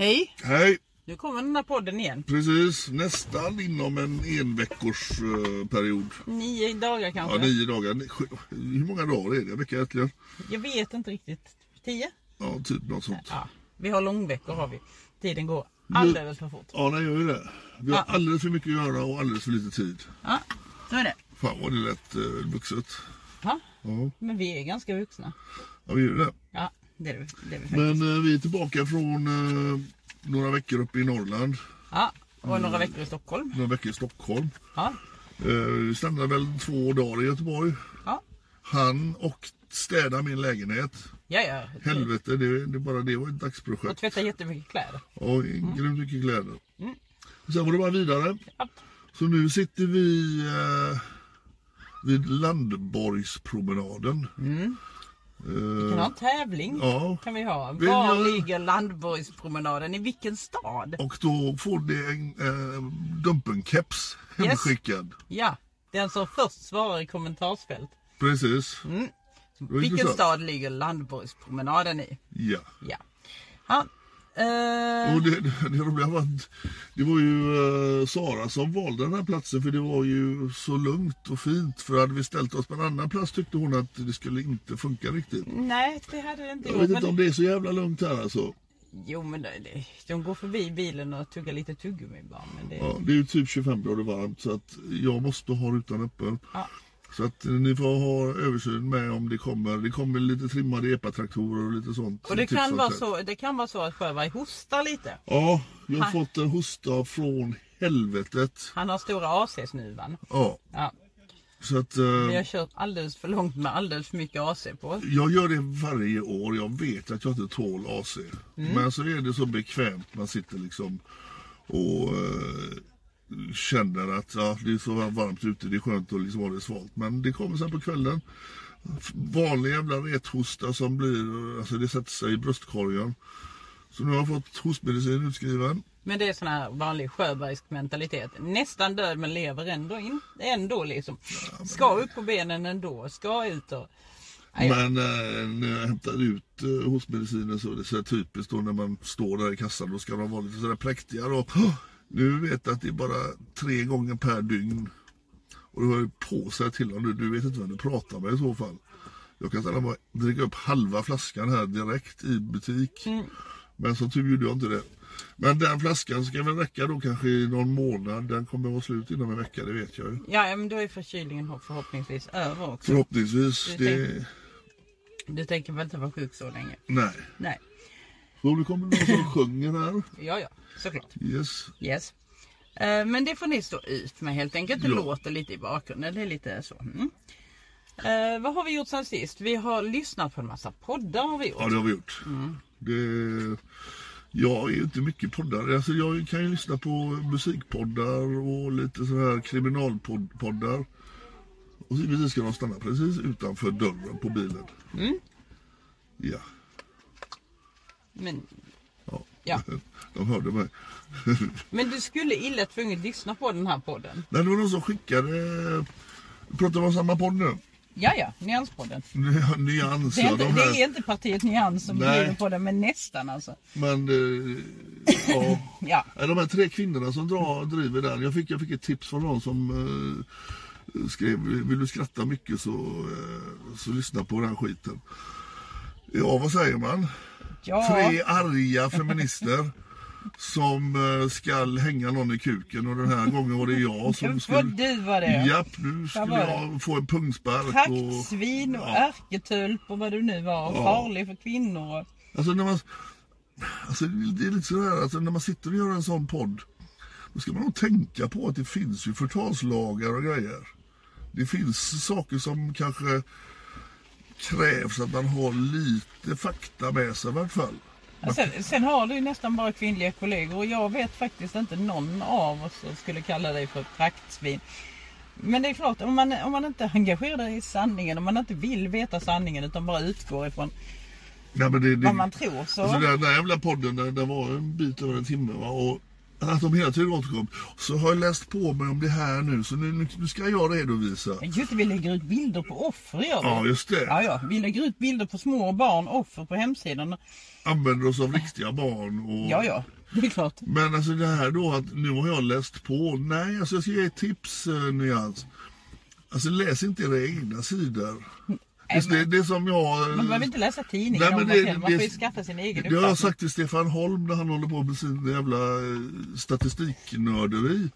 Hej! Hej! Nu kommer den här podden igen. Precis, nästan inom en enveckors eh, period. Nio dagar kanske? Ja, nio dagar. Ni- sju- Hur många dagar är det? En vecka egentligen? Jag vet inte riktigt. Tio? Ja, typ något sånt. Ja. Vi har långveckor har vi. Tiden går alldeles för fort. Ja, den gör ju det. Vi har Ja. alldeles för mycket att göra och alldeles för lite tid. Ja, så är det. Fan vad det lät eh, vuxet. Ja. Ja, Men vi är ganska vuxna. ja vi gör det. Ja, det är vi, det är vi. Men eh, vi är tillbaka från eh, några veckor uppe i Norrland. Ja, och några veckor i Stockholm. Några veckor i Stockholm. Ja, Eh, Vi stannade väl två dagar i Göteborg. ja. Han och städa min lägenhet. Ja, ja. Helvete, det, det bara det var ett Och dagsprojekt. tvätta jättemycket kläder. Och grymt mycket kläder. Sen var det bara vidare. Ja. Så nu sitter vi eh, vid Landborgspromenaden. Vi kan ha en tävling. Ja. Kan vi ha. Var gör- ligger Landborgspromenaden? I vilken stad? Och då får det en eh, Dumpenkeps Yes. hemskickad. Ja, den som först svarar i kommentarsfält. Precis. Var Vilken stad ligger Landborgspromenaden i? Ja. Ja. ja. Eh, Och det, det, det roliga var att det var ju eh, Sara som valde den här platsen för det var ju så lugnt och fint. För hade vi ställt oss på en annan plats tyckte hon att det skulle inte funka riktigt. nej, det hade det inte Jag gjort. vet inte om det är så jävla lugnt här alltså. jo, men det, de går förbi bilen och tuggar lite tuggummi bara. Men det, Ja, det är ju typ 25 grader varmt så att jag måste ha rutan öppen. Ja. Så att eh, ni får ha översyn med om det kommer. Det kommer lite trimmade epatraktorer och lite sånt. och det kan, vara så, det kan vara så att Sjöberg hostar lite. Ja, jag har Ha. fått en hosta från helvetet. Han har stora AC-snuvan. Ja, Ja, så att vi eh, har kört alldeles för långt med alldeles för mycket AC på. jag gör det varje år. Jag vet att jag inte tål AC. Mm. Men så är det så bekvämt. Man sitter liksom och eh, känner att ja, det är så varmt ute. Det är skönt att liksom ha det svalt. Men det kommer sen på kvällen. Vanlig jävla rethosta som blir, alltså det sätter sig i bröstkorgen. Så nu har jag fått hostmedicin utskriven. Men det är sån här vanlig Sjöbergsk mentalitet. Nästan död men lever ändå in. Ändå liksom. Ska upp på benen ändå. Ska ut och... Nej, Men eh, när jag hämtar ut eh, hostmedicinen så är det så här typiskt då när man står där i kassan. Då ska de vara lite sådär präktiga. då. "Åh, nu vet jag att det är bara tre gånger per dygn. Och du har ju på sig till om du, vet inte vem du pratar med i så fall. Jag kan ställa mig dricka upp halva flaskan här direkt i butik. Men som tur gjorde jag inte det. Men den flaskan ska väl räcka då kanske i någon månad. Den kommer att vara slut inom en vecka, det vet jag ju. Ja, men då är förkylningen förhoppningsvis över också. Förhoppningsvis. Du Det, Du tänker väl inte vara sjuk så länge? nej. Nej. Så det kommer någon som sjunger här. Ja, ja, såklart. Yes. Yes. Eh, Men det får ni stå ut med helt enkelt. Det Ja. låter lite i bakgrunden. Det är lite så. Mm. Eh, vad har vi gjort sen sist? Vi har lyssnat på en massa poddar har vi gjort. Ja, det har vi gjort. Det, jag är ju inte mycket poddar. Alltså, jag kan ju lyssna på musikpoddar och lite så här kriminalpoddar. Och så precis ska de stanna precis utanför dörren på bilen. Ja, Men, ja. Ja. De hörde mig. men du skulle illa tvunget lyssna på den här podden. Nej, det var någon som skickade... Pratar vi om samma podd nu? Ja, ja, Nyanspodden. Nyans, Det är, inte, De det här. är inte partiet Nyans som bjuder på det, men nästan alltså. Men eh, ja. Ja. Ja, De här tre kvinnorna som drar, driver den. Jag fick, jag fick ett tips från någon som eh, skrev Vill du skratta mycket så, eh, så lyssna på den skiten. Ja, vad säger man? Ja. Tre arga feminister som eh, skall hänga någon i kuken och den här gången var det jag som skulle... du vara det? Japp, nu skulle var jag få en pungspark. Och, Praktsvin och ärketulp och vad du nu var. Farlig för kvinnor. Alltså när man... Alltså det är lite sådär, alltså när man sitter och gör en sån podd. Då ska man nog tänka på att det finns ju förtalslagar och grejer. Det finns saker som kanske krävs att man har lite fakta med sig i vart fall. Sen, sen har du ju nästan bara kvinnliga kollegor och jag vet faktiskt inte någon av oss som skulle kalla dig för praktsvin. Men det är klart, om man, om man inte engagerar sig i sanningen, om man inte vill veta sanningen utan bara utgår ifrån Nej, det, det, vad man tror så... Alltså den där jävla podden, den, den var en bit över en timme. Va? Och att de hela tiden återkom. Så har jag läst på mig om det här nu, så nu, nu ska jag redovisa. Just det, vi lägger ut bilder på offer gör vi. Ja, just det. Ja, ja. Vi lägger ut bilder på små barn, offer på hemsidan. Använder oss av riktiga barn. Och... Ja, ja. Det är klart. Men alltså det här då att nu har jag läst på. Nej, alltså jag ska ge ett tips, eh, Nyans. Alltså läs inte era egna sidor. Det, det, det som jag... Man behöver inte läsa tidningen Nej, men det-. Man det- får ju skaffa sin egen Det har jag sagt till Stefan Holm när han håller på med sin jävla eh, statistiknörderi.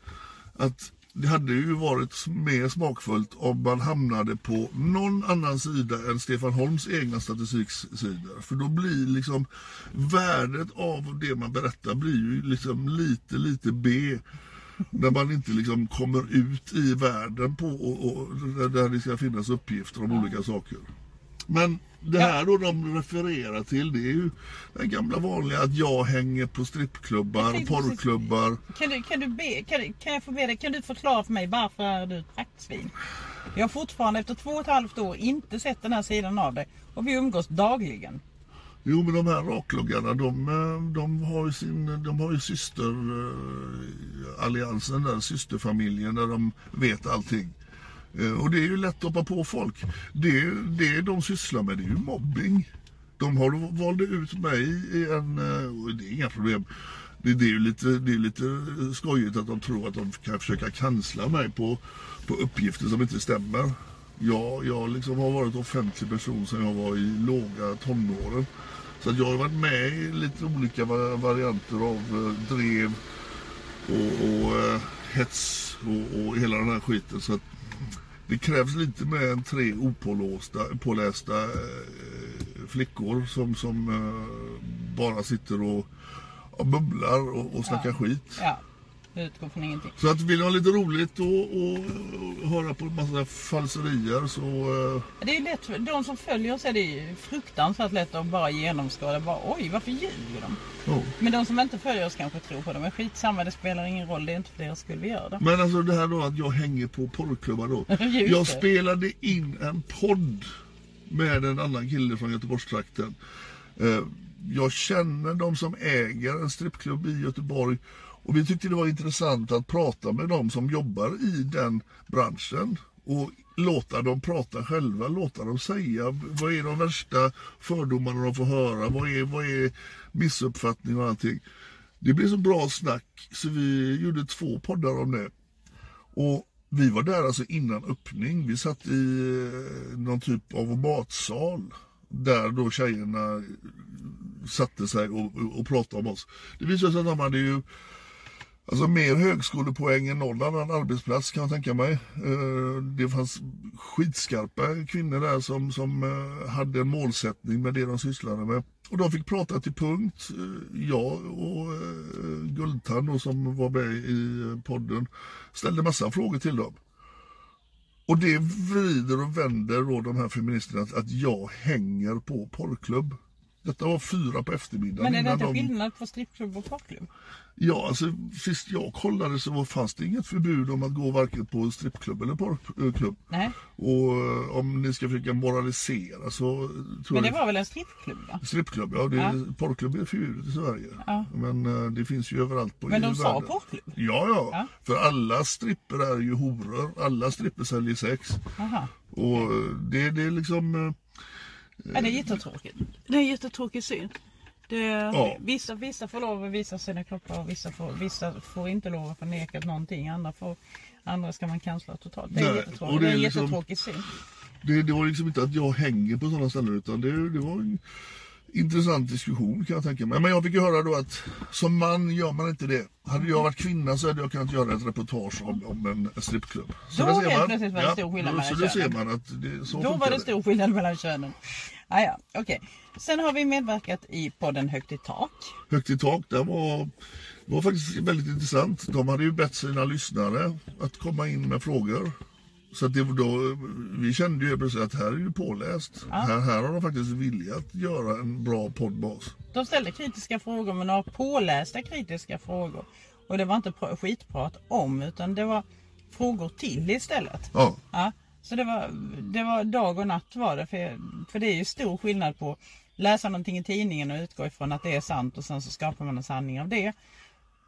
Att det hade ju varit mer smakfullt om man hamnade på någon annan sida än Stefan Holms egna statistiksidor. För då blir liksom värdet av det man berättar blir ju liksom lite, lite B. När man inte liksom kommer ut i världen på och, och där- det ska finnas uppgifter om olika saker. Men det här då de refererar till det är ju den gamla vanliga att jag hänger på strippklubbar, porrklubbar. Kan, du, kan, du be, kan, du, kan jag få be dig, kan du förklara för mig varför är du ett praktsvin? Jag har fortfarande efter två och ett halvt år inte sett den här sidan av dig och vi umgås dagligen. Jo men de här rakluggarna de, eh, de har ju sin, de har ju systeralliansen eh, där, systerfamiljen där de vet allting. Eh, och det är ju lätt att hoppa på folk. Det, det de sysslar med det är ju mobbing. De har valde ut mig i en, och det är inga problem. Det, det är ju lite, det är lite skojigt att de tror att de kan försöka kansla mig på, på uppgifter som inte stämmer. Jag, jag liksom har varit offentlig person sedan jag var i låga tonåren. Så jag har varit med i lite olika va- varianter av eh, drev och, och eh, hets och, och hela den här skiten. Så det krävs lite mer än tre opålåsta, pålästa eh, flickor som, som bara sitter och, och bubblar och, och snackar skit. Ja, utgår från ingenting. Så att vill ni ha lite roligt och, och, och höra på en massa falserier så eh, Det är lätt, för de som följer oss är det ju fruktansvärt lätt att bara genomskåda. Bara, Oj, varför ljuger de? ja. Men de som inte följer oss kanske tror på det. Men skitsamma, det spelar ingen roll. Det är inte för deras skull vi gör det. Men alltså det här då att jag hänger på porrklubbar då. Just Jag det. spelade in en podd med en annan kille från Göteborgstrakten. Eh, Jag känner de som äger en strippklubb i Göteborg och vi tyckte det var intressant att prata med de som jobbar i den branschen och låta dem prata själva, låta dem säga vad är de värsta fördomarna de får höra, vad är, vad är missuppfattning och allting. Det blev så bra snack så vi gjorde två poddar om det. Och vi var där alltså innan öppning. Vi satt i eh, någon typ av matsal. Där då tjejerna satte sig och, och, och pratade om oss. Det visade sig att de hade ju Alltså mer högskolepoäng än någon annan arbetsplats kan jag tänka mig. Eh, det fanns skitskarpa kvinnor där som, som eh, hade en målsättning med det de sysslade med. Och de fick prata till punkt. Eh, jag och Guldtand som var med i podden ställde massa frågor till dem. Och det vrider och vänder då de här feministerna att jag hänger på porrklubb. Detta var fyra på eftermiddagen. Men är det inte de... skillnad på strippklubb och porrklubb? Ja, alltså sist jag kollade så var- fanns det inget förbud om att gå varken på strippklubb eller porrklubb. Nej. Och eh, om ni ska försöka moralisera så tror Men det jag... var väl en strippklubb va? Strippklubb, ja, det, Ja. porrklubb är förbjudet i Sverige. Ja. Men eh, det finns ju överallt på Men de sa världen. porrklubb? Ja, ja, Ja. För alla stripper är ju horor. Alla stripper säljer sex. Aha. Och eh, det, det är liksom... Ja, det är jättetråkigt. Det är en jättetråkig syn. Det, Ja. vissa, vissa får lov att visa sina kroppar och vissa får, vissa får inte lov att förneka någonting. Andra, får, andra ska man cancella totalt. Det är Nej, jättetråkigt. Det det är är en liksom- jättetråkig syn. Det, det var liksom inte att jag hänger på sådana ställen utan det, det var intressant diskussion kan jag tänka mig. Men jag fick ju höra då att som man gör man inte det. Hade jag varit kvinna så hade jag kunnat göra ett reportage om, om en strippklubb. Så Då helt man. plötsligt var det stor skillnad då- mellan Så då ser könen. man att det, så Då var det stor skillnad mellan könen. Ah, ja, okej. Sen har vi medverkat i podden Högt i tak. Högt i tak, det var, var faktiskt väldigt intressant. De hade ju bett sina lyssnare att komma in med frågor. Så att det, då, vi kände ju plötsligt att här är ju påläst. Här, här har de faktiskt vilja att göra en bra podd med oss. De ställde kritiska frågor men några pålästa kritiska frågor. Och det var inte pr- skitprat om utan det var frågor till istället. Ja, Ja, så det var, det var dag och natt var det. För, för det är ju stor skillnad på läsa någonting i tidningen och utgå ifrån att det är sant och sen så skapar man en sanning av det.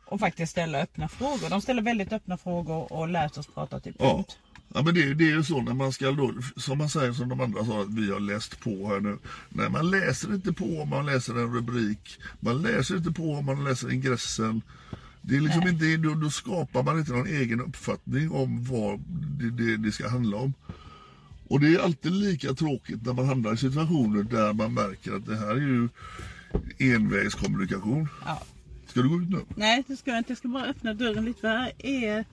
Och faktiskt ställa öppna frågor. De ställer väldigt öppna frågor och lät oss prata till ja. punkt. Ja men det, det är ju så när man ska då, som man säger som de andra sa att vi har läst på här nu. Nej man läser inte på om man läser en rubrik. Man läser inte på om man läser ingressen. Det är liksom inte, då, då skapar man inte någon egen uppfattning om vad det, det, det ska handla om. Och det är alltid lika tråkigt när man hamnar i situationer där man märker att det här är ju envägskommunikation. Ja. Ska du gå ut nu? Nej, det ska jag inte. Jag ska bara öppna dörren lite för här är,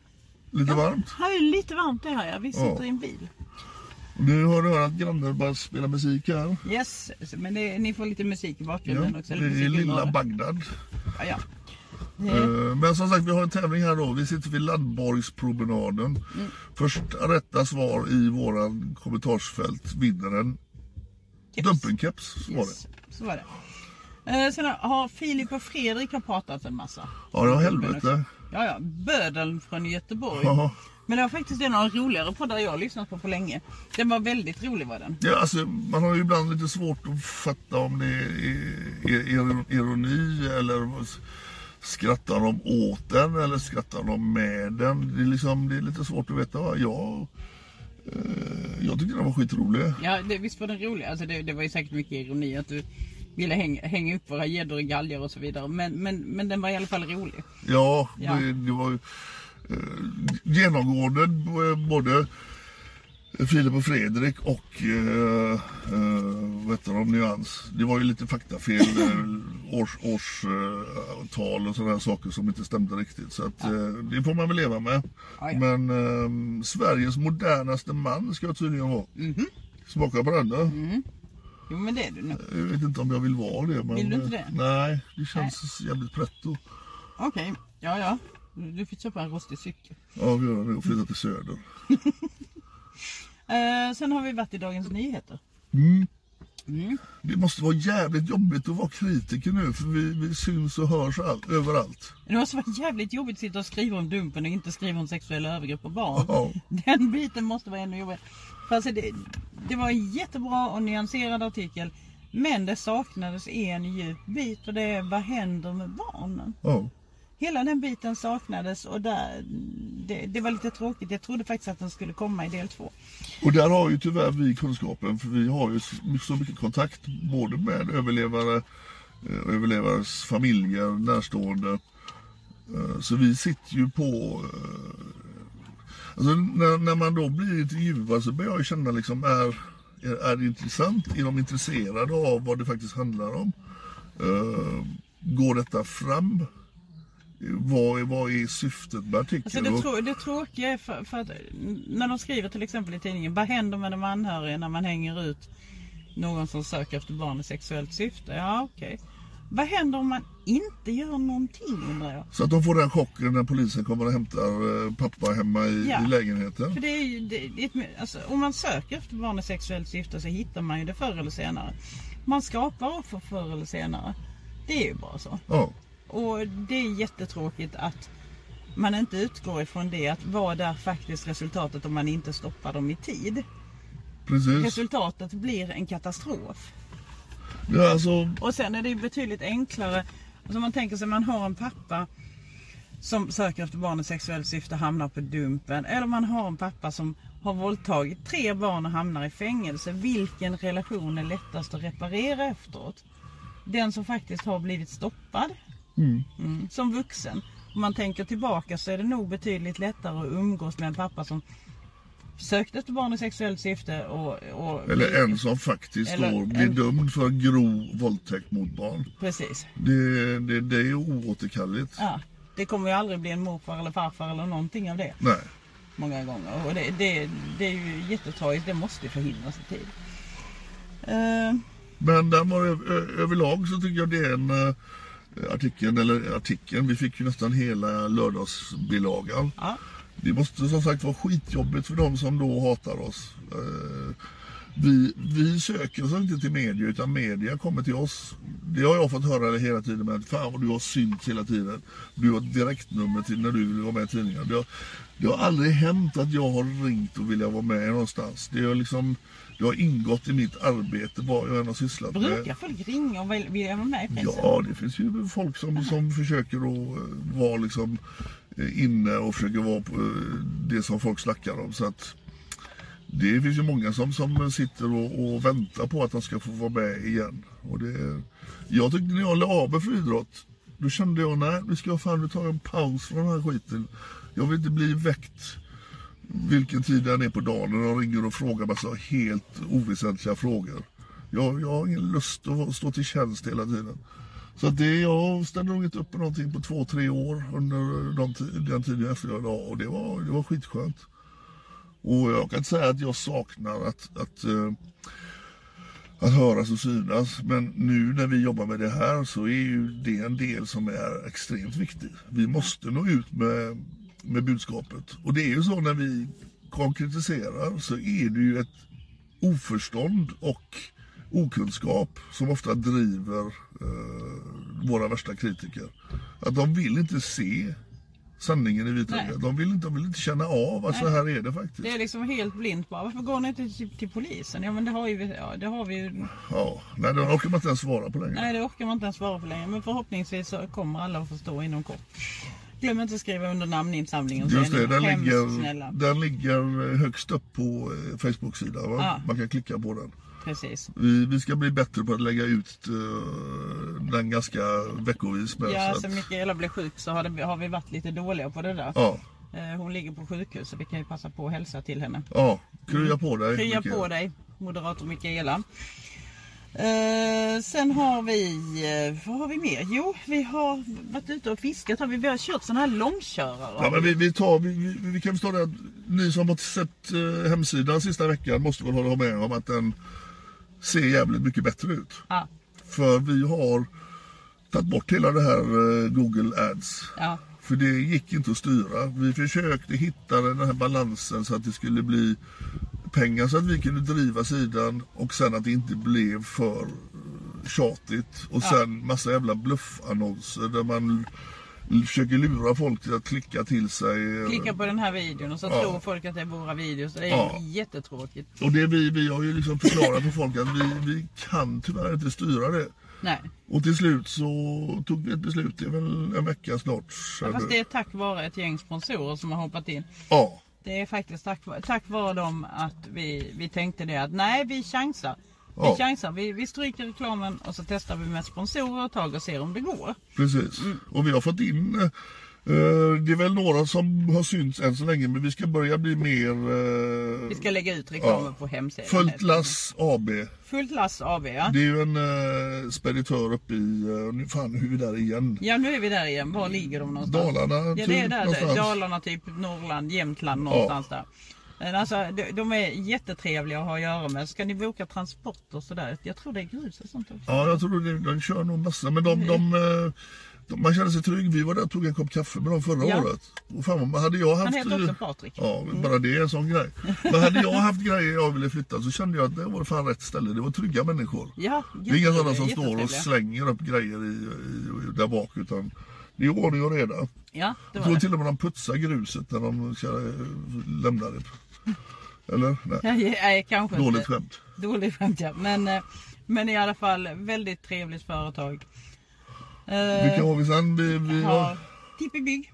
Lite varmt? här är lite varmt det här ja. Vi sitter Ja. i en bil. Nu har du hört att grannen bara spelar musik här. Yes, men det, ni får lite musik i bakgrunden Ja, också. det är lilla. Bagdad. Ja, ja. Eh, Men som sagt, vi har en tävling här då. Vi sitter vid Landborgspromenaden. Mm. Först rätta svar i våran kommentarsfält vinner en Keps. dumpenkeps. så Var det. yes, så var det. Eh, sen har Filip och Fredrik har pratat en massa. Ja, det var helvete. Ja, ja. Bödeln från Göteborg. Ja. Men det var faktiskt en av de roligare poddar jag har lyssnat på på länge. Den var väldigt rolig var den. Ja, alltså, man har ju ibland lite svårt att fatta om det är ironi eller skrattar de åt den eller skrattar de med den. Det är, liksom, det är lite svårt att veta. Va? Jag, eh, jag tyckte den var skitrolig. Ja, det, visst var den rolig. Alltså det, det var ju säkert mycket ironi att du ville hänga, hänga upp våra gäddor i galgar och så vidare. Men, men, men den var i alla fall rolig. Ja, Ja. Det, det var ju eh, genomgående b- både Filip och Fredrik och eh, eh, vad heter de, Nyans. Det var ju lite faktafel, eh, års, årstal och sådana saker som inte stämde riktigt. Så att, eh, det får man väl leva med. Ja, ja. Men eh, Sveriges modernaste man ska jag tydligen vara. Mhm. Smaka på den då. Jo, men det är du nu. Jag vet inte om jag vill vara det. Men, Vill du inte eh, det? Nej, det känns jävligt pretto. Okej, ja, ja. Du får köpa en rostig cykel. Ja, vi gör det och flytta till söder. Eh, sen har vi varit i Dagens Nyheter. Det måste vara jävligt jobbigt att vara kritiker nu för vi, vi syns och hörs all, överallt. Det måste vara jävligt jobbigt att sitta och skriva om Dumpen och inte skriva om sexuella övergrepp på barn. Ja. Den biten måste vara ännu jobbigare. För alltså det, det var en jättebra och nyanserad artikel. Men det saknades en djup bit och det är vad händer med barnen? Ja. Hela den biten saknades och där, det, det var lite tråkigt. Jag trodde faktiskt att den skulle komma i del två. Och där har ju tyvärr vi kunskapen för vi har ju så så mycket kontakt både med överlevare, eh, överlevares familjer, närstående. Eh, Så vi sitter ju på eh, Alltså när, när man då blir intervjuad så börjar jag känna liksom är, är, är det intressant? Är de intresserade av vad det faktiskt handlar om? Eh, går detta fram? Vad är, vad är syftet med artikeln? Alltså det, trå, det tråkiga är för, för att när de skriver till exempel i tidningen, vad händer med de anhöriga när man hänger ut någon som söker efter barn i sexuellt syfte? Ja, okej. Vad händer om man inte gör någonting undrar jag? Så att de får den chocken när polisen kommer och hämtar eh, pappa hemma i, Ja. i lägenheten. För det är ju, det, det alltså, om man söker efter barn i sexuellt syfte så hittar man ju det förr eller senare. Man skapar offer förr eller senare. Det är ju bara så. Ja, Och det är jättetråkigt att man inte utgår ifrån det. Att vad är faktiskt resultatet om man inte stoppar dem i tid? precis. Resultatet blir en katastrof. Ja, alltså, Och sen är det ju betydligt enklare. Alltså man tänker sig man har en pappa som söker efter barn i sexuellt syfte hamnar på Dumpen. Eller man har en pappa som har våldtagit tre barn och hamnar i fängelse. Vilken relation är lättast att reparera efteråt? Den som faktiskt har blivit stoppad Mm. som vuxen. Om man tänker tillbaka så är det nog betydligt lättare att umgås med en pappa som sökte efter barn i sexuellt syfte och... och eller en som faktiskt Eller då blir en- dömd för grov våldtäkt mot barn. Precis. Det, det, det är oåterkalleligt. Ja, det kommer ju aldrig bli en morfar eller farfar eller någonting av det. Nej. Många gånger. Och det, det, det är ju jättetragiskt. Det måste ju förhindras i tid. Eh, Men där var överlag så tycker jag det är en eh, artikeln, eller artikeln, vi fick ju nästan hela lördagsbilagan. ja det måste som sagt vara skitjobbigt för de som då hatar oss. Eh, vi, vi söker oss inte till media utan media kommer till oss. Det har jag fått höra hela tiden Men fan vad du har synts hela tiden. Du har ett direktnummer till när du vill vara med i tidningen. Det har, det har aldrig hänt att jag har ringt och vill vara med någonstans. Det är liksom det har ingått i mitt arbete vad jag än har sysslat med. Brukar folk ringa och vill- vara med i pressen? Ja, det finns ju folk som, som försöker att eh, vara liksom eh, inne och försöker vara på eh, det som folk snackar om. Så att det finns ju många som, som sitter och, och väntar på att de ska få vara med igen. Och det, jag tyckte när jag la av med friidrott, då kände jag nej, nu ska jag fan nu ta en paus från den här skiten. Jag vill inte bli väckt vilken tid det än är på dagen och de ringer och frågar massa helt oväsentliga frågor. Jag, jag har ingen lust att stå till tjänst hela tiden. Så att det, jag ställde nog inte upp på någonting på två, tre år under de, den tiden jag jag idag. och det var, det var skitskönt. Och jag kan inte säga att jag saknar att, att, eh, att höras och synas. Men nu när vi jobbar med det här så är ju det en del som är extremt viktig. Vi måste nå ut med, med budskapet. Och det är ju så när vi konkretiserar så är det ju ett oförstånd och okunskap som ofta driver eh, våra värsta kritiker. Att de vill inte se sanningen i vitögat. De vill inte, de vill inte känna av att så här är det faktiskt. Det är liksom helt blint bara. Varför går ni inte till, till polisen? Ja men det har, ju, ja, det har vi ju. Ja, nej, det orkar man inte ens svara på längre. Nej det orkar man inte ens svara på längre. Men förhoppningsvis så kommer alla att förstå inom kort. Glöm inte att skriva under namninsamlingen. så Just det, den ligger, den ligger högst upp på eh, Facebook-sidan. Ja. Man kan klicka på den. Precis. Vi, vi ska bli bättre på att lägga ut eh, den ganska veckovis med. Ja, så sen att, Mikaela blev sjuk så har, det, har vi varit lite dåliga på det där. ja, Eh, Hon ligger på sjukhus så vi kan ju passa på att hälsa till henne. ja, krya på dig. Krya på dig, moderator Mikaela. Eh, sen har vi, eh, vad har vi mer? Jo, vi har varit ute och fiskat. Har vi, vi har kört sådana här långkörare. Ja, men vi, vi, tar, vi, vi, vi kan förstå det att ni som har sett eh, hemsidan sista veckan måste väl hålla med om att den ser jävligt mycket bättre ut. Ja, För vi har tagit bort hela det här eh, Google Ads. ja, För det gick inte att styra. Vi försökte hitta den här balansen så att det skulle bli pengar så att vi kunde driva sidan och sen att det inte blev för tjatigt. Och sen massa jävla bluffannonser där man försöker lura folk till att klicka till sig. klicka på den här videon och så Ja. tror folk att det är våra videos. Det är Ja. jättetråkigt. Och det vi, vi har ju liksom förklarat för folk att vi, vi kan tyvärr inte styra det. Nej, Och till slut så tog vi ett beslut, det är väl en vecka snart. ja, fast det är tack vare ett gäng sponsorer som har hoppat in. Ja, Det är faktiskt tack, tack vare dem att vi, vi tänkte det att nej vi chansar. Vi Ja. chansar, vi, vi stryker reklamen och så testar vi med sponsorer ett tag och ser om det går. precis. Mm. Och vi har fått in, eh, det är väl några som har synts än så länge, men vi ska börja bli mer eh, Vi ska lägga ut reklamen Ja. på hemsidan. Fullt Lass AB. Fullt lass AB ja. Det är ju en eh, speditör uppe i, eh, nu fan nu är vi där igen. Ja nu är vi där igen. Var ligger de någonstans? Dalarna, Ja det är typ, där. någonstans. Dalarna typ Norrland, Jämtland någonstans där. Men alltså de, är jättetrevliga att ha att göra med. Ska ni boka transporter och sådär? Jag tror det är grus och sånt också. Ja, jag tror det, de kör nog massa, men de, eh, de, man känner sig trygg. Vi var där och tog en kopp kaffe med dem förra Ja. året. Och fan, hade jag haft... Han heter också eh, Patrik. Ja, bara det är en sån grej. Men hade jag haft grejer jag ville flytta så kände jag att det var fan rätt ställe. Det var trygga människor. Ja, det är inga sådana som står och slänger upp grejer i, i, där bak utan det är ordning och reda. Ja, det Jag tror det. till och med de putsar gruset när de ska eh, lämna det. Eller? Nej. Nej, nej, kanske Dåligt inte. skämt. Dåligt skämt ja. Men, eh, men i alla fall väldigt trevligt företag. Eh, Vilka har vi sen? Vi, vi har Tippi Bygg.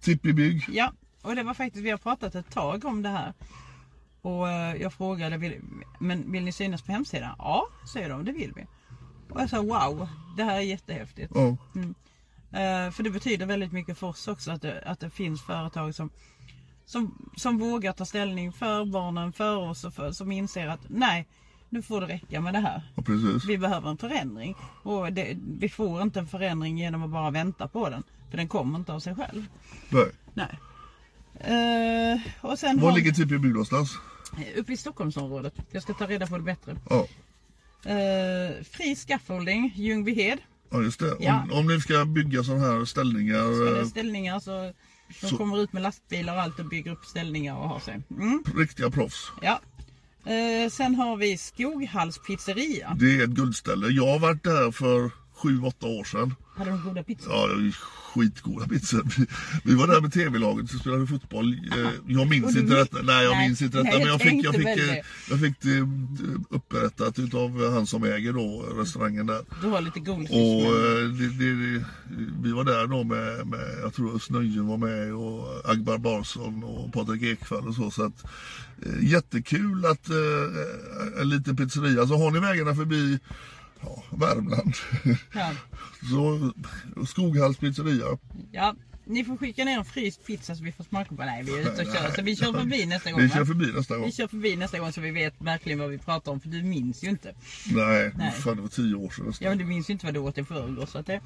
Tippi Bygg. Ja, och det var faktiskt, vi har pratat ett tag om det här. Och eh, jag frågade, vill, men vill ni synas på hemsidan? Ja, säger de, det vill vi. Och jag sa wow, det här är jättehäftigt. Ja. Eh, för det betyder väldigt mycket för oss också att det, att det finns företag som, som, som vågar ta ställning för barnen, för oss och för, som inser att nej, nu får det räcka med det här. ja. Vi behöver en förändring. Och det, vi får inte en förändring genom att bara vänta på den. För den kommer inte av sig själv. Nej. Nej. Eh, och sen Var har, ligger Tippi Bygg någonstans? uppe i Stockholmsområdet. Jag ska ta reda på det bättre. Ja. Eh, fri scaffolding, Ljungbyhed. Ja just det. Ja. Om, om ni ska bygga sådana här ställningar. Ska det eh, ställningar så De Så- kommer ut med lastbilar och allt och bygger upp ställningar och har sig. Mm, Riktiga proffs. ja. Eh, sen har vi Skoghalls pizzeria. Det är ett guldställe. Jag har varit där för sju, åtta år sedan. Hade de goda pizzor? Ja, skitgoda pizzor. Vi, var där med tv-laget och spelade fotboll. Eh, Jag minns inte detta. Nej, jag Nej, minns inte detta. nej, Men jag jag fick, jag fick, eh, det. jag fick det upprättat utav han som äger då restaurangen där. Du har lite goldfish Och eh, det, det, det, vi var där då med, med jag tror Özz var med och Agbar Barsson och Patrik Ekwall och så. så att, jättekul att en liten pizzeria. Så har ni vägarna förbi ja, Värmland Ja. så Skoghalls pizzeria. ja. Ni får skicka ner en fryst pizza så vi får smaka på. Nej, vi är ute och kör. Så vi kör förbi nästa gång. Vi va? kör förbi nästa gång. Vi kör förbi nästa gång så vi vet verkligen vad vi pratar om. För du minns ju inte. Nej, Nej. fan det var tio år sedan. Ja, men du minns ju inte vad du åt i förrgår. Så att det...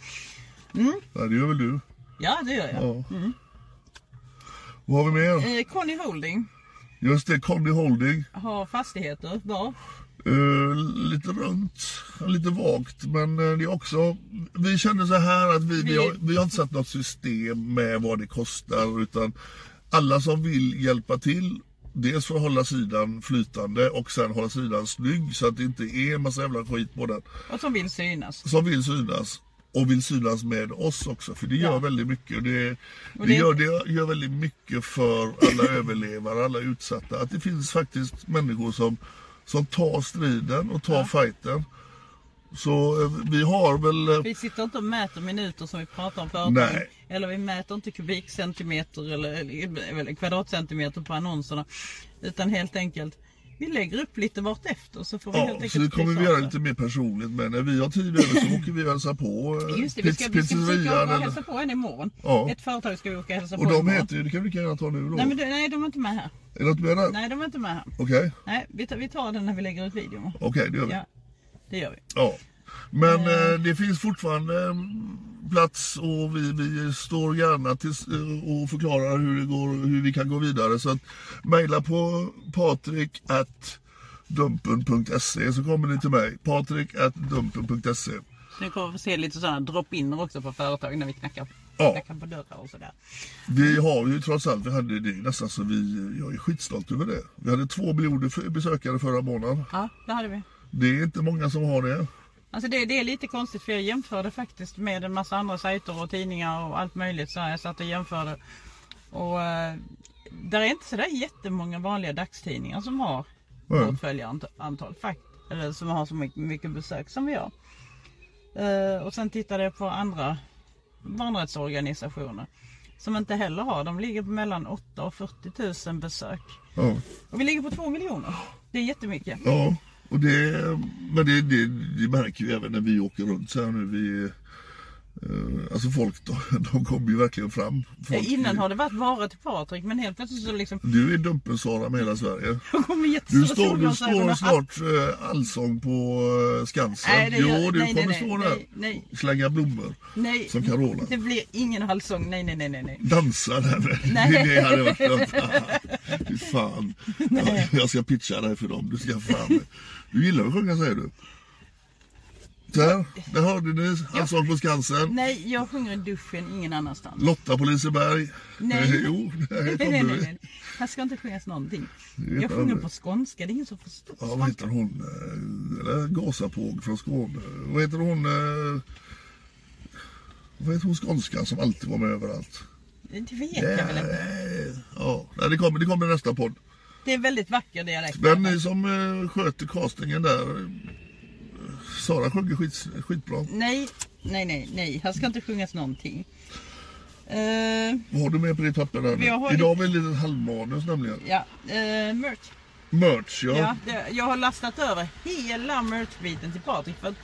Nej, det gör väl du? Ja, det gör jag. Ja. Vad har vi mer? Eh, Conny Holding Just det, Conny Holding. har fastigheter. Var? Eh, lite runt, lite vagt. Men eh, det är också, vi känner så här att vi, vi, Vi- har, vi har inte satt något system med vad det kostar. Utan alla som vill hjälpa till, dels för att hålla sidan flytande och sen hålla sidan snygg så att det inte är en massa jävla skit på den. Och som vill synas. Som vill synas. Och vill synas med oss också, för det gör Ja. väldigt mycket. Det, det, det- gör, det gör väldigt mycket för alla överlevare, alla utsatta. Att det finns faktiskt människor som, som tar striden och tar fighten. Så eh, vi har väl... eh, Vi sitter inte och mäter minuter som vi pratar om förut. Nej. Eller vi mäter inte kubikcentimeter eller, eller kvadratcentimeter på annonserna. Utan helt enkelt, vi lägger upp lite vartefter så får vi helt Ja, enkelt så det kommer vi göra lite mer personligt. Men när vi har tid över så åker vi och hälsar på eh, Just det, vi ska, vi ska åka och hälsa på en imorgon. Ja. Ett företag ska vi åka och hälsa på Och de imorgon. heter ju, det kan vi lika gärna ta nu då. Nej, men nej, de är inte med här. Är det något med det? Nej, de är inte med här. Okej, Nej, vi tar, vi tar den när vi lägger ut videon. okej det gör vi. Ja, det gör vi. Ja. Men eh, det finns fortfarande eh, plats och vi, vi står gärna till, eh, och förklarar hur, det går, hur vi kan gå vidare. Så att mejla på patrik at dumpen.se så kommer ni till mig. Patrik at dumpen.se. Så ni kommer få se lite sådana drop-in också på företag när vi knackar, Ja. knackar på dörrar och sådär. Vi har ju trots allt, vi hade det nästan så vi, jag är skitstolt över det. Vi hade två miljoner besökare förra månaden. Ja, det hade vi. Det är inte många som har det. Alltså det, det är lite konstigt för jag jämförde faktiskt med en massa andra sajter och tidningar och allt möjligt. Så här, jag satt och jämförde. Och eh, där är inte sådär jättemånga vanliga dagstidningar som har Nej. vårt följarantal. Fakt, eller som har så mycket, mycket besök som vi har. Eh, och sen tittade jag på andra barnrättsorganisationer. Som inte heller har. De ligger på mellan 8 och 40 000 besök. Ja. Och vi ligger på 2 miljoner. Det är jättemycket. Ja, och det, men det, det, det märker vi även när vi åker runt så här nu. Vi, eh, alltså folk de, de kommer ju verkligen fram. Folk, Innan har det varit vara till Patrik men helt plötsligt så liksom Du är Dumpen-Sara med hela Sverige. Jag kommer Du jättestora står, du står och- snart eh, allsång på eh, Skansen. Nej, det gör- jo, du nej, nej, kommer nej, stå där. nej, nej. Slänga blommor. Nej, Som Carola. det blir ingen allsång. Nej, nej, nej, nej. nej. Dansa där. Nej. Det, hade varit skönt. Fan. Jag, jag ska pitcha dig för dem. Du ska fan. Du gillar att sjunga säger du. Där, där hörde ni Allsång på Skansen. Nej, jag sjunger i duschen ingen annanstans. Lotta på Liseberg. Nej. Eh, Jo, Nej, nej, nej, nej. Här ska inte sjungas någonting. Jag sjunger på skånska, det är ingen som förstår Ja, vad heter hon? eh, Eller Gasapåg från Skåne. Vad heter hon? eh, Vad heter hon skånskan som alltid var med överallt? Det vet jag väl inte. Ja, det kommer, det kommer nästa podd. Det är väldigt vacker dialekt. Men ni som eh, sköter castingen där. Sara sjunger skit, skitbra. Nej, nej, nej, nej. Här ska inte sjungas någonting. Eh, Vad har du med på ditt papper där nu? Jag har Idag har vi en liten halvmanus nämligen. ja, eh, merch. Merch ja. Ja, det, jag har lastat över hela merch-biten till Patrik. För att,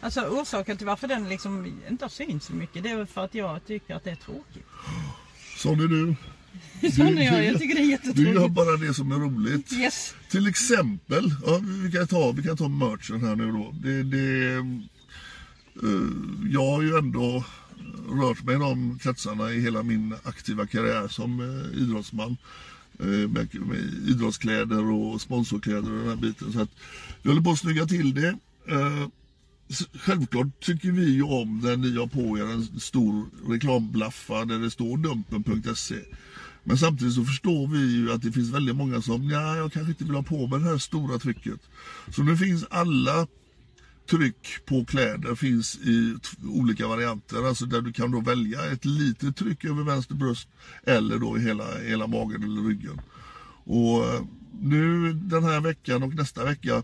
alltså orsaken till varför den liksom inte har synts så mycket det är väl för att jag tycker att det är tråkigt. Sån är du. Sån är jag, jag tycker det är Du jättetråkigt. gör bara det som är roligt. Yes. Till exempel, ja, vi, kan ta, vi kan ta merchen här nu då. Det, det, eh, jag har ju ändå rört mig i de kretsarna i hela min aktiva karriär som eh, idrottsman. Eh, med, idrottskläder och sponsorkläder och den här biten. Så att jag håller på att snygga till det. Självklart tycker vi ju om när ni har på er en stor reklamblaffa där det står dumpen.se. Men samtidigt så förstår vi ju att det finns väldigt många som, ja, jag kanske inte vill ha på mig det här stora trycket. Så nu finns alla tryck på kläder finns i olika varianter. Alltså där du kan då välja ett litet tryck över vänster bröst eller då i hela, hela magen eller ryggen. Och eh, nu den här veckan och nästa vecka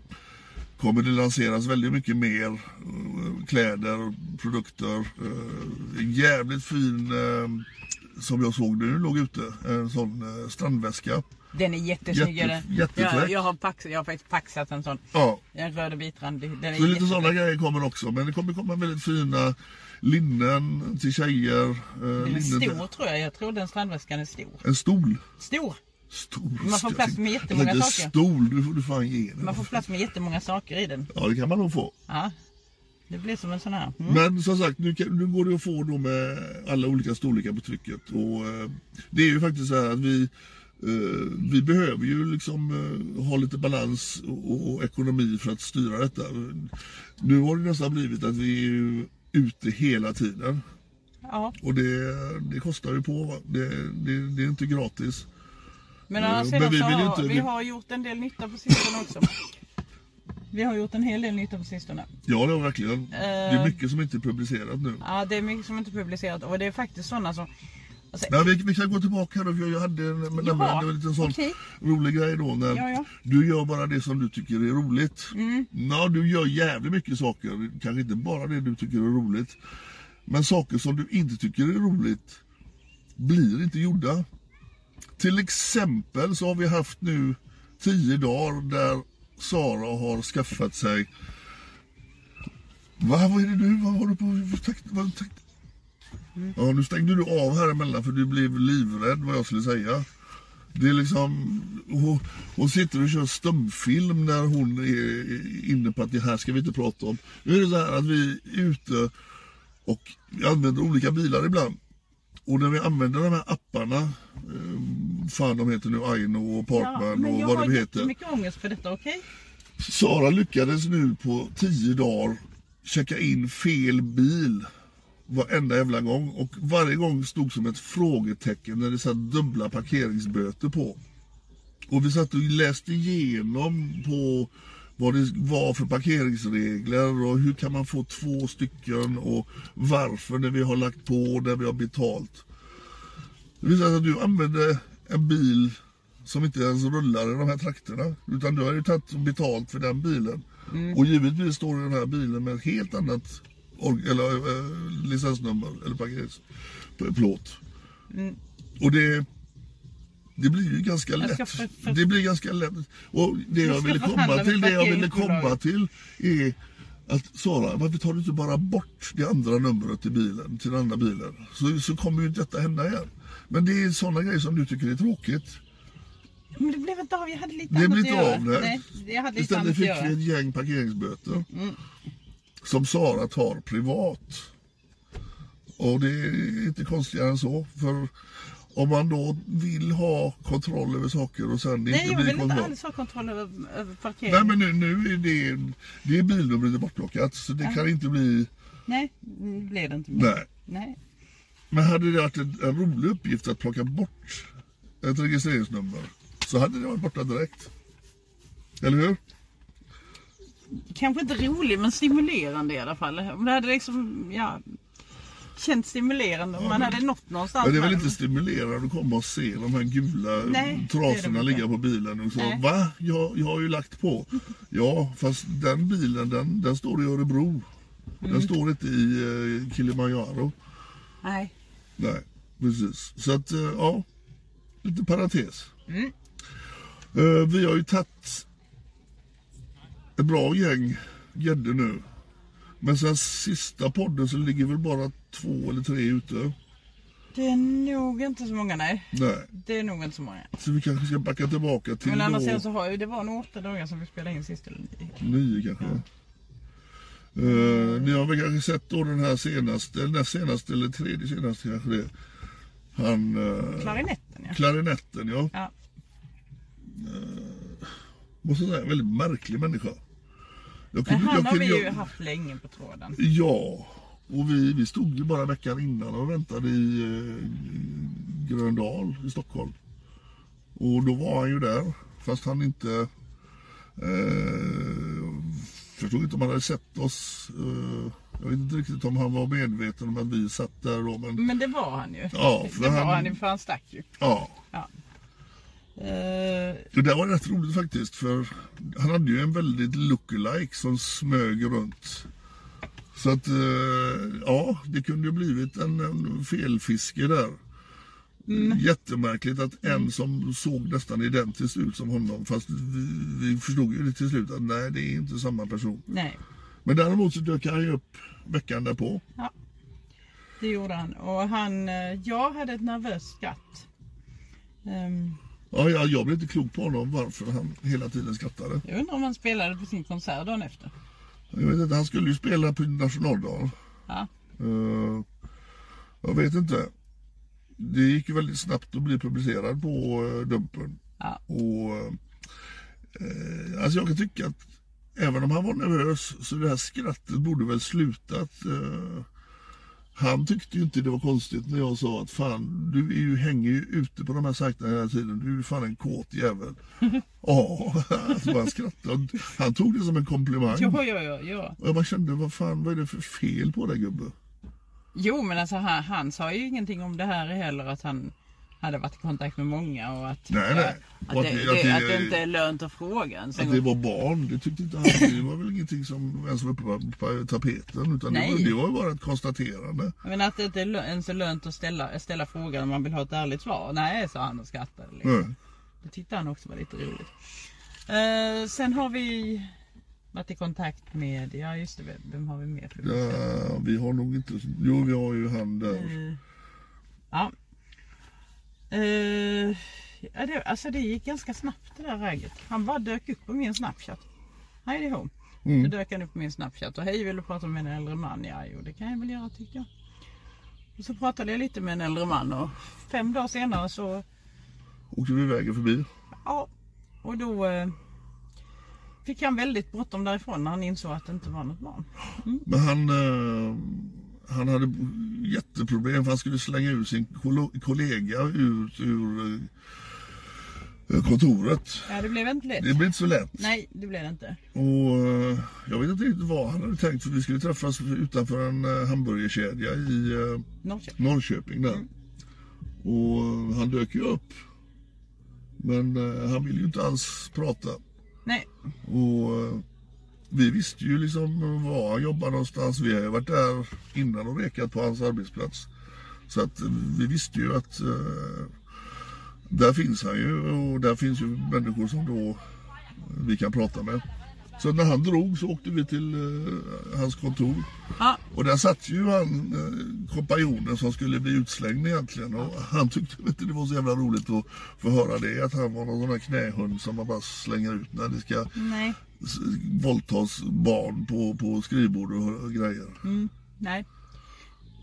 kommer det lanseras väldigt mycket mer eh, kläder och produkter. Eh, en jävligt fin, som jag såg nu, låg ute, en sån eh, strandväska. Den är jättesnygg. Jätte- jättefräck. jag, jag, har pax, jag har faktiskt paxat en sån. Ja, En röd och vitrandig. Den är så lite sådana grejer kommer också. Men det kommer komma väldigt fina linnen till tjejer. eh, Den är stor tror jag. Jag tror den strandväskan är stor. En stol. Stor! Stor. Man får plats med jättemånga saker. Stol, du får du fan ge den. Man får plats med jättemånga saker i den. Ja, det kan man nog få. Ja. Det blir som en sån här. Mm. Men som sagt, nu, kan, nu går det att få då med alla olika storlekar på trycket. Och, eh, det är ju faktiskt så här att vi, eh, vi behöver ju liksom eh, ha lite balans och, och ekonomi för att styra detta. Nu har det nästan blivit att vi är ju ute hela tiden. Ja. Och det, det kostar ju på. Det, det, det är inte gratis. Men Eh, å andra men vi så har, inte- vi vi- har gjort en del nytta på sistone också. Vi har gjort en hel del nytta på sistone. Ja, det har verkligen. Det Eh. är mycket som inte är publicerat nu. Ja, det är mycket som inte är publicerat och det är faktiskt sådana som... Alltså, Men vi, vi kan gå tillbaka här för jag hade en, men Jaha, en liten sån okej. rolig grej då. När Ja, ja. Du gör bara det som du tycker är roligt. Mm. Ja, du gör jävligt mycket saker, kanske inte bara det du tycker är roligt. Men saker som du inte tycker är roligt blir inte gjorda. Till exempel så har vi haft nu tio dagar där Sara har skaffat sig Va, vad är det nu? Vad har du på för? Vad. Ja, nu stängde du av här emellan för du blev livrädd vad jag skulle säga. Det är liksom, hon, hon sitter och kör stumfilm när hon är inne på att det här ska vi inte prata om. Nu är det så här att vi är ute och vi använder olika bilar ibland. Och när vi använder de här apparna, ehm, fan de heter nu Aino och ja, Parkman men och jag vad har de heter. jättemycket ångest för detta, okej? Sara lyckades nu på tio dagar checka in fel bil varenda jävla gång och varje gång stod som ett frågetecken när det satt dubbla parkeringsböter på. Och vi satt och läste igenom på vad det var för parkeringsregler och hur kan man få två stycken och varför när vi har lagt på när vi har betalt. Det visade sig att du använde en bil som inte ens rullar i de här trakterna. Utan du har ju tagit betalt för den bilen. Och givetvis står den här bilen med ett helt annat eller, eh, licensnummer eller parkeringsplåt. Och det, det blir ju ganska lätt. Det blir ganska lätt. Och det Jag jag ville komma till, det jag ville komma till är att Sara, varför tar du inte bara bort det andra numret i bilen, till den andra bilen? Så, så kommer ju detta hända igen. Men det är sådana grejer som du tycker är tråkigt. Men det blev inte av, jag hade lite Det annat blir att inte göra. av det. Nej, jag hade lite annat Istället att fick göra. Mm, vi ett gäng parkeringsböter. Som Sara tar privat. Och det är inte konstigare än så. För om man då vill ha kontroll över saker och sen Nej, inte jag blir vill inte kontroll. alls ha kontroll över, över parkeringen. Nej men nu, nu är det, det är bilnumret bortplockat så det kan inte bli... Nej, det blev det inte mer. Nej. Nej. Men hade det varit en, en rolig uppgift att plocka bort ett registreringsnummer så hade det varit borta direkt. Eller hur? Kanske inte rolig men stimulerande i alla fall. Om det hade liksom, ja, känts stimulerande om man hade nått någonstans. Men det är väl inte stimulerande att komma och se de här gula Nej, trasorna ligga på bilen och så. Nej. Va? Jag, jag har ju lagt på. Ja, fast den bilen den, den står i Örebro. Den Mm. står inte i eh, Kilimanjaro. Nej. Nej, precis. Så att, eh, ja. Lite parentes. Mm. Eh, vi har ju tagit ett bra gäng gäddor nu. Men sen sista podden så ligger väl bara två eller tre ute. Det är nog inte så många, nej. Nej, Det är nog inte så många. så vi kanske ska backa tillbaka till Men annars då så har ju, det var nog åtta dagar som vi spelade in sist eller nio. nio kanske. Eh, ni har väl kanske sett då den här senaste, eller näst senaste eller tredje senaste kanske det. Han... Uh, Klarinetten ja. klarinetten ja. ja. måste säga, en väldigt märklig människa. Jag Men kunde- han jag har vi ju jag- haft länge på tråden. Ja, och vi, vi stod ju bara veckan innan och väntade i eh, Gröndal i Stockholm. Och då var han ju där, fast han inte... Eh, förstod inte om han hade sett oss. Eh, jag vet inte riktigt om han var medveten om att vi satt där då, men Men det var han ju. Ja, för det var han- han ju för han stack ju. ja. Ja. Det där var rätt roligt faktiskt för han hade ju en väldigt lookalike som smög runt. Så att eh, ja, det kunde ju blivit en, en felfiske där. Jättemärkligt att en som såg nästan identiskt ut som honom fast vi, vi förstod ju till slut att nej det är inte samma person. nej, Men däremot så dök han ju upp veckan därpå. det gjorde han. Och han, eh, jag hade ett nervöst skratt. Ehm, Ja, jag, jag blev inte klok på honom varför han hela tiden skrattade. jag undrar om han spelade på sin konsert dagen efter. Jag vet inte, han skulle ju spela på nationaldagen. Ja. Eh, jag vet inte. Det gick ju väldigt snabbt att bli publicerad på uh, Dumpen. Ja. Och, eh, alltså jag kan tycka att även om han var nervös så det här skrattet borde väl slutat. Eh, han tyckte ju inte det var konstigt när jag sa att fan du är ju, hänger ju ute på de här sajterna hela tiden. Du är ju fan en kåt jävel. Ja, alltså han skrattade. Han tog det som en komplimang. Jo, ja, ja, ja. Och jag bara kände, vad fan vad är det för fel på dig gubbe? Jo, men alltså han, han sa ju ingenting om det här heller att han hade varit i kontakt med många och att, Nej, nej. att, Och det, att det, det- att det- att det inte är lönt att fråga Att det gång. var barn, det tyckte inte han. Det var väl ingenting som ens var uppe på, tapeten. Utan det var, det var bara ett konstaterande. Men att det inte är ens är lönt att ställa, ställa frågan om man vill ha ett ärligt svar. Nej, sa han och skrattade. Liksom. Det tyckte han också var lite roligt. Eh, sen har vi varit i kontakt med, ja just det, vem har vi mer? Ja, vi har nog inte... Jo, vi har ju han där. Eh, ja. Eh, ja det, alltså det gick ganska snabbt det där raget. Han bara dök upp på min Snapchat. Hej det är hon. Så dök han upp på min Snapchat och hej vill du prata med en äldre man? Ja jo det kan jag väl göra tycker jag. Och så pratade jag lite med en äldre man och fem dagar senare så Åkte vi vägen förbi. Ja, och då eh, fick han väldigt bråttom därifrån när han insåg att det inte var något barn. Men han... Eh, han hade jätteproblem för han skulle slänga ut sin kollega ut ur eh, kontoret. Ja, det blev inte lätt. Det blev inte så lätt. Nej, det blev det inte. Och eh, jag vet inte riktigt vad han hade tänkt för vi skulle träffas utanför en eh, hamburgerkedja i Norrköping. Norrköping där. Och eh, han dök ju upp. Men han ville ju inte alls prata. Nej, Och eh, vi visste ju liksom var han jobbar någonstans. Vi har ju varit där innan och rekat på hans arbetsplats. Så att eh, vi visste ju att eh, där finns han ju och där finns ju människor som då vi kan prata med. Så när han drog så åkte vi till eh, hans kontor. ja, Och där satt ju han, eh, kompanjonen som skulle bli utslängd egentligen. Och han tyckte inte det var så jävla roligt att få höra det. Att han var någon sån här knähund som man bara slänger ut när det ska nej, våldtas barn på, på skrivbord och, och grejer. nej.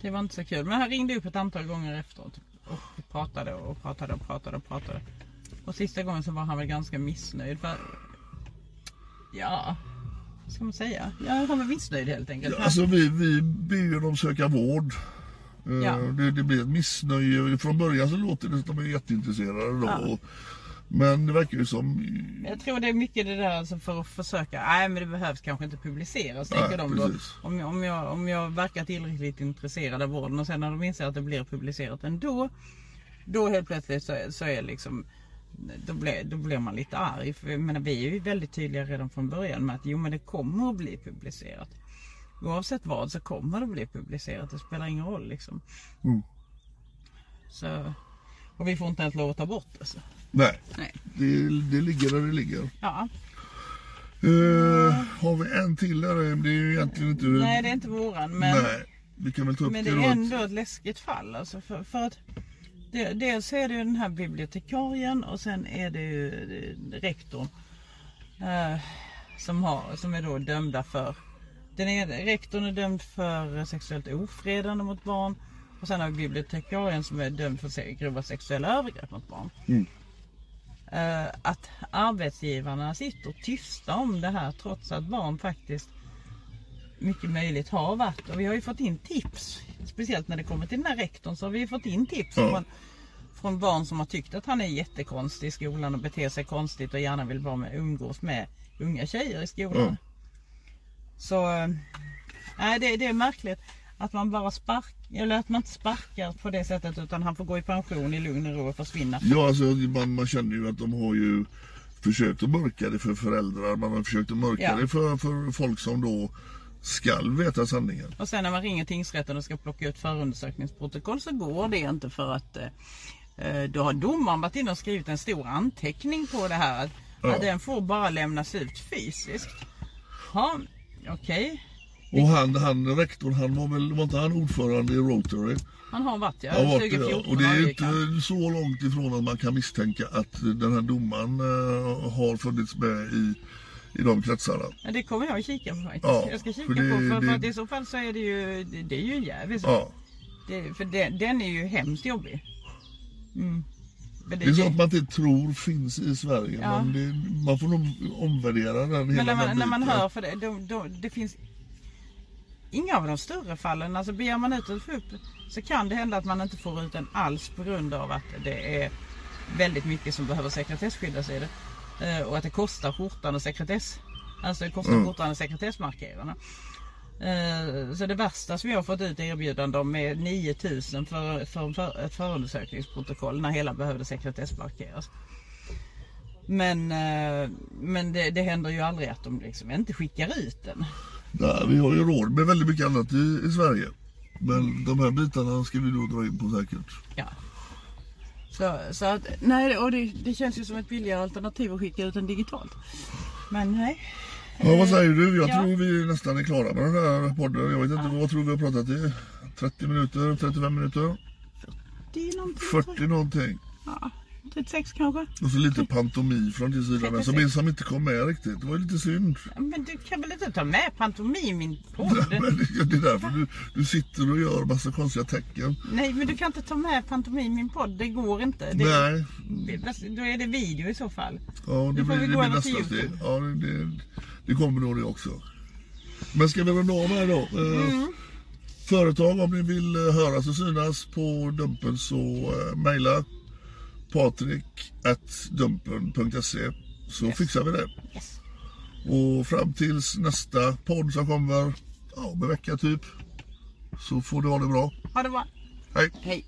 Det var inte så kul. Men han ringde upp ett antal gånger efteråt. Och pratade och pratade och pratade och pratade. Och sista gången så var han väl ganska missnöjd. För, ja, vad ska man säga? Ja, han var missnöjd helt enkelt. Ja, alltså vi, vi ber dem söka vård. Eh, Ja. Det, det blir ett missnöje. Från början så låter det som att de är jätteintresserade då. Och, men det verkar ju som... Jag tror det är mycket det där alltså för att försöka. Nej men det behövs kanske inte publiceras tänker de då. Om jag, om, jag, om jag verkar tillräckligt intresserad av vården och sen när de inser att det blir publicerat ändå. Då helt plötsligt så, så är liksom då blir, då blir man lite arg. För jag menar, vi är ju väldigt tydliga redan från början med att jo men det kommer att bli publicerat. Oavsett vad så kommer det att bli publicerat. Det spelar ingen roll liksom. Mm. Så, och vi får inte ens lov att ta bort det. Så. Nej, Nej. det, det ligger där det ligger. Ja, Eh, har vi en till där? Det är ju egentligen inte... nej det är inte våran men. Nej, vi kan väl ta upp Men det, det är ändå ett läskigt fall. Alltså för, för att dels är det ju den här bibliotekarien och sen är det ju eh, rektorn. Eh, som, har, som är då dömda för... Den ena, rektorn är dömd för sexuellt ofredande mot barn. Och sen har vi bibliotekarien som är dömd för grova sexuella övergrepp mot barn. Mm. eh, att arbetsgivarna sitter tysta om det här trots att barn faktiskt mycket möjligt har varit. Och vi har ju fått in tips, speciellt när det kommer till den här rektorn så har vi fått in tips Ja. från, från barn som har tyckt att han är jättekonstig i skolan och beter sig konstigt och gärna vill vara med, umgås med unga tjejer i skolan. Ja. Så eh, nej, det, det är märkligt att man bara spark, eller att man inte sparkar på det sättet utan han får gå i pension i lugn och ro och försvinna. Ja, alltså, man, man känner ju att de har ju försökt att mörka det för föräldrar. Man har försökt att mörka Ja. det för, för folk som då skall veta sanningen. Och sen när man ringer tingsrätten och ska plocka ut förundersökningsprotokoll så går det inte för att eh, då har domaren varit inne och skrivit en stor anteckning på det här. Att, Ja. att den får bara lämnas ut fysiskt. Ja, okej. Och han, han rektorn, han var väl, var inte han ordförande i Rotary? Han har varit ja. Det, 2014 ja. Och det är han. inte så långt ifrån att man kan misstänka att den här domaren eh, har funnits med i, i de kretsarna. Ja, det kommer jag att kika på faktiskt. Ja, jag ska kika för det- på för, för det- att i så fall så är det ju, det, det är ju jävligt. Ja. Det, för det, den är ju hemskt jobbig. Mm. Men Det är sånt man inte tror finns i Sverige. Ja. Men det, man får nog omvärdera den Men hela när man, den när man hör, för det, då, då, det finns inga av de större fallen, alltså begär man ut ett upp så kan det hända att man inte får ut den alls på grund av att det är väldigt mycket som behöver sekretesskyddas i det. Eh, och att det kostar skjortan och sekretess. Alltså det kostar Mm. skjortan och sekretessmarkerarna. Eh, Så det värsta som jag har fått ut erbjudande om är 9000 för, för, för ett förundersökningsprotokoll när hela behövde sekretessmarkeras. Men, eh, men det, det händer ju aldrig att de liksom inte skickar ut den. Nej, vi har ju råd med väldigt mycket annat i, i Sverige. Men de här bitarna ska vi då dra in på säkert. Ja. Så, så att, nej, och det, det känns ju som ett billigare alternativ att skicka ut den digitalt. Men nej. Ja, vad säger du? Jag Ja. tror vi nästan är klara med den här podden. Jag vet inte, vad tror vi har pratat i? 30 minuter? 35 minuter? Det är någonting. 40 någonting. Ja, 36 kanske. Och så lite pantomi från din sida med, som, 36. som inte kom med riktigt. Det var ju lite synd. Men du kan väl inte ta med pantomim i min podd? Men det det är därför du, du sitter och gör massa konstiga tecken. Nej, men du kan inte ta med pantomim i min podd. Det går inte. Det, Nej, det- Då är det video i så fall. ja, det blir, det blir nästa steg. Ja, det, det, det kommer nog det också. Men ska vi runda av här då? Eh, Mm. Företag om ni vill eh, höras och synas på Dumpen så eh, mejla patrik.dumpen.se så Yes. fixar vi det. Yes. Och fram tills nästa podd som kommer ja, om en vecka typ så får du ha det bra. Ha det bra. Hej! Hej.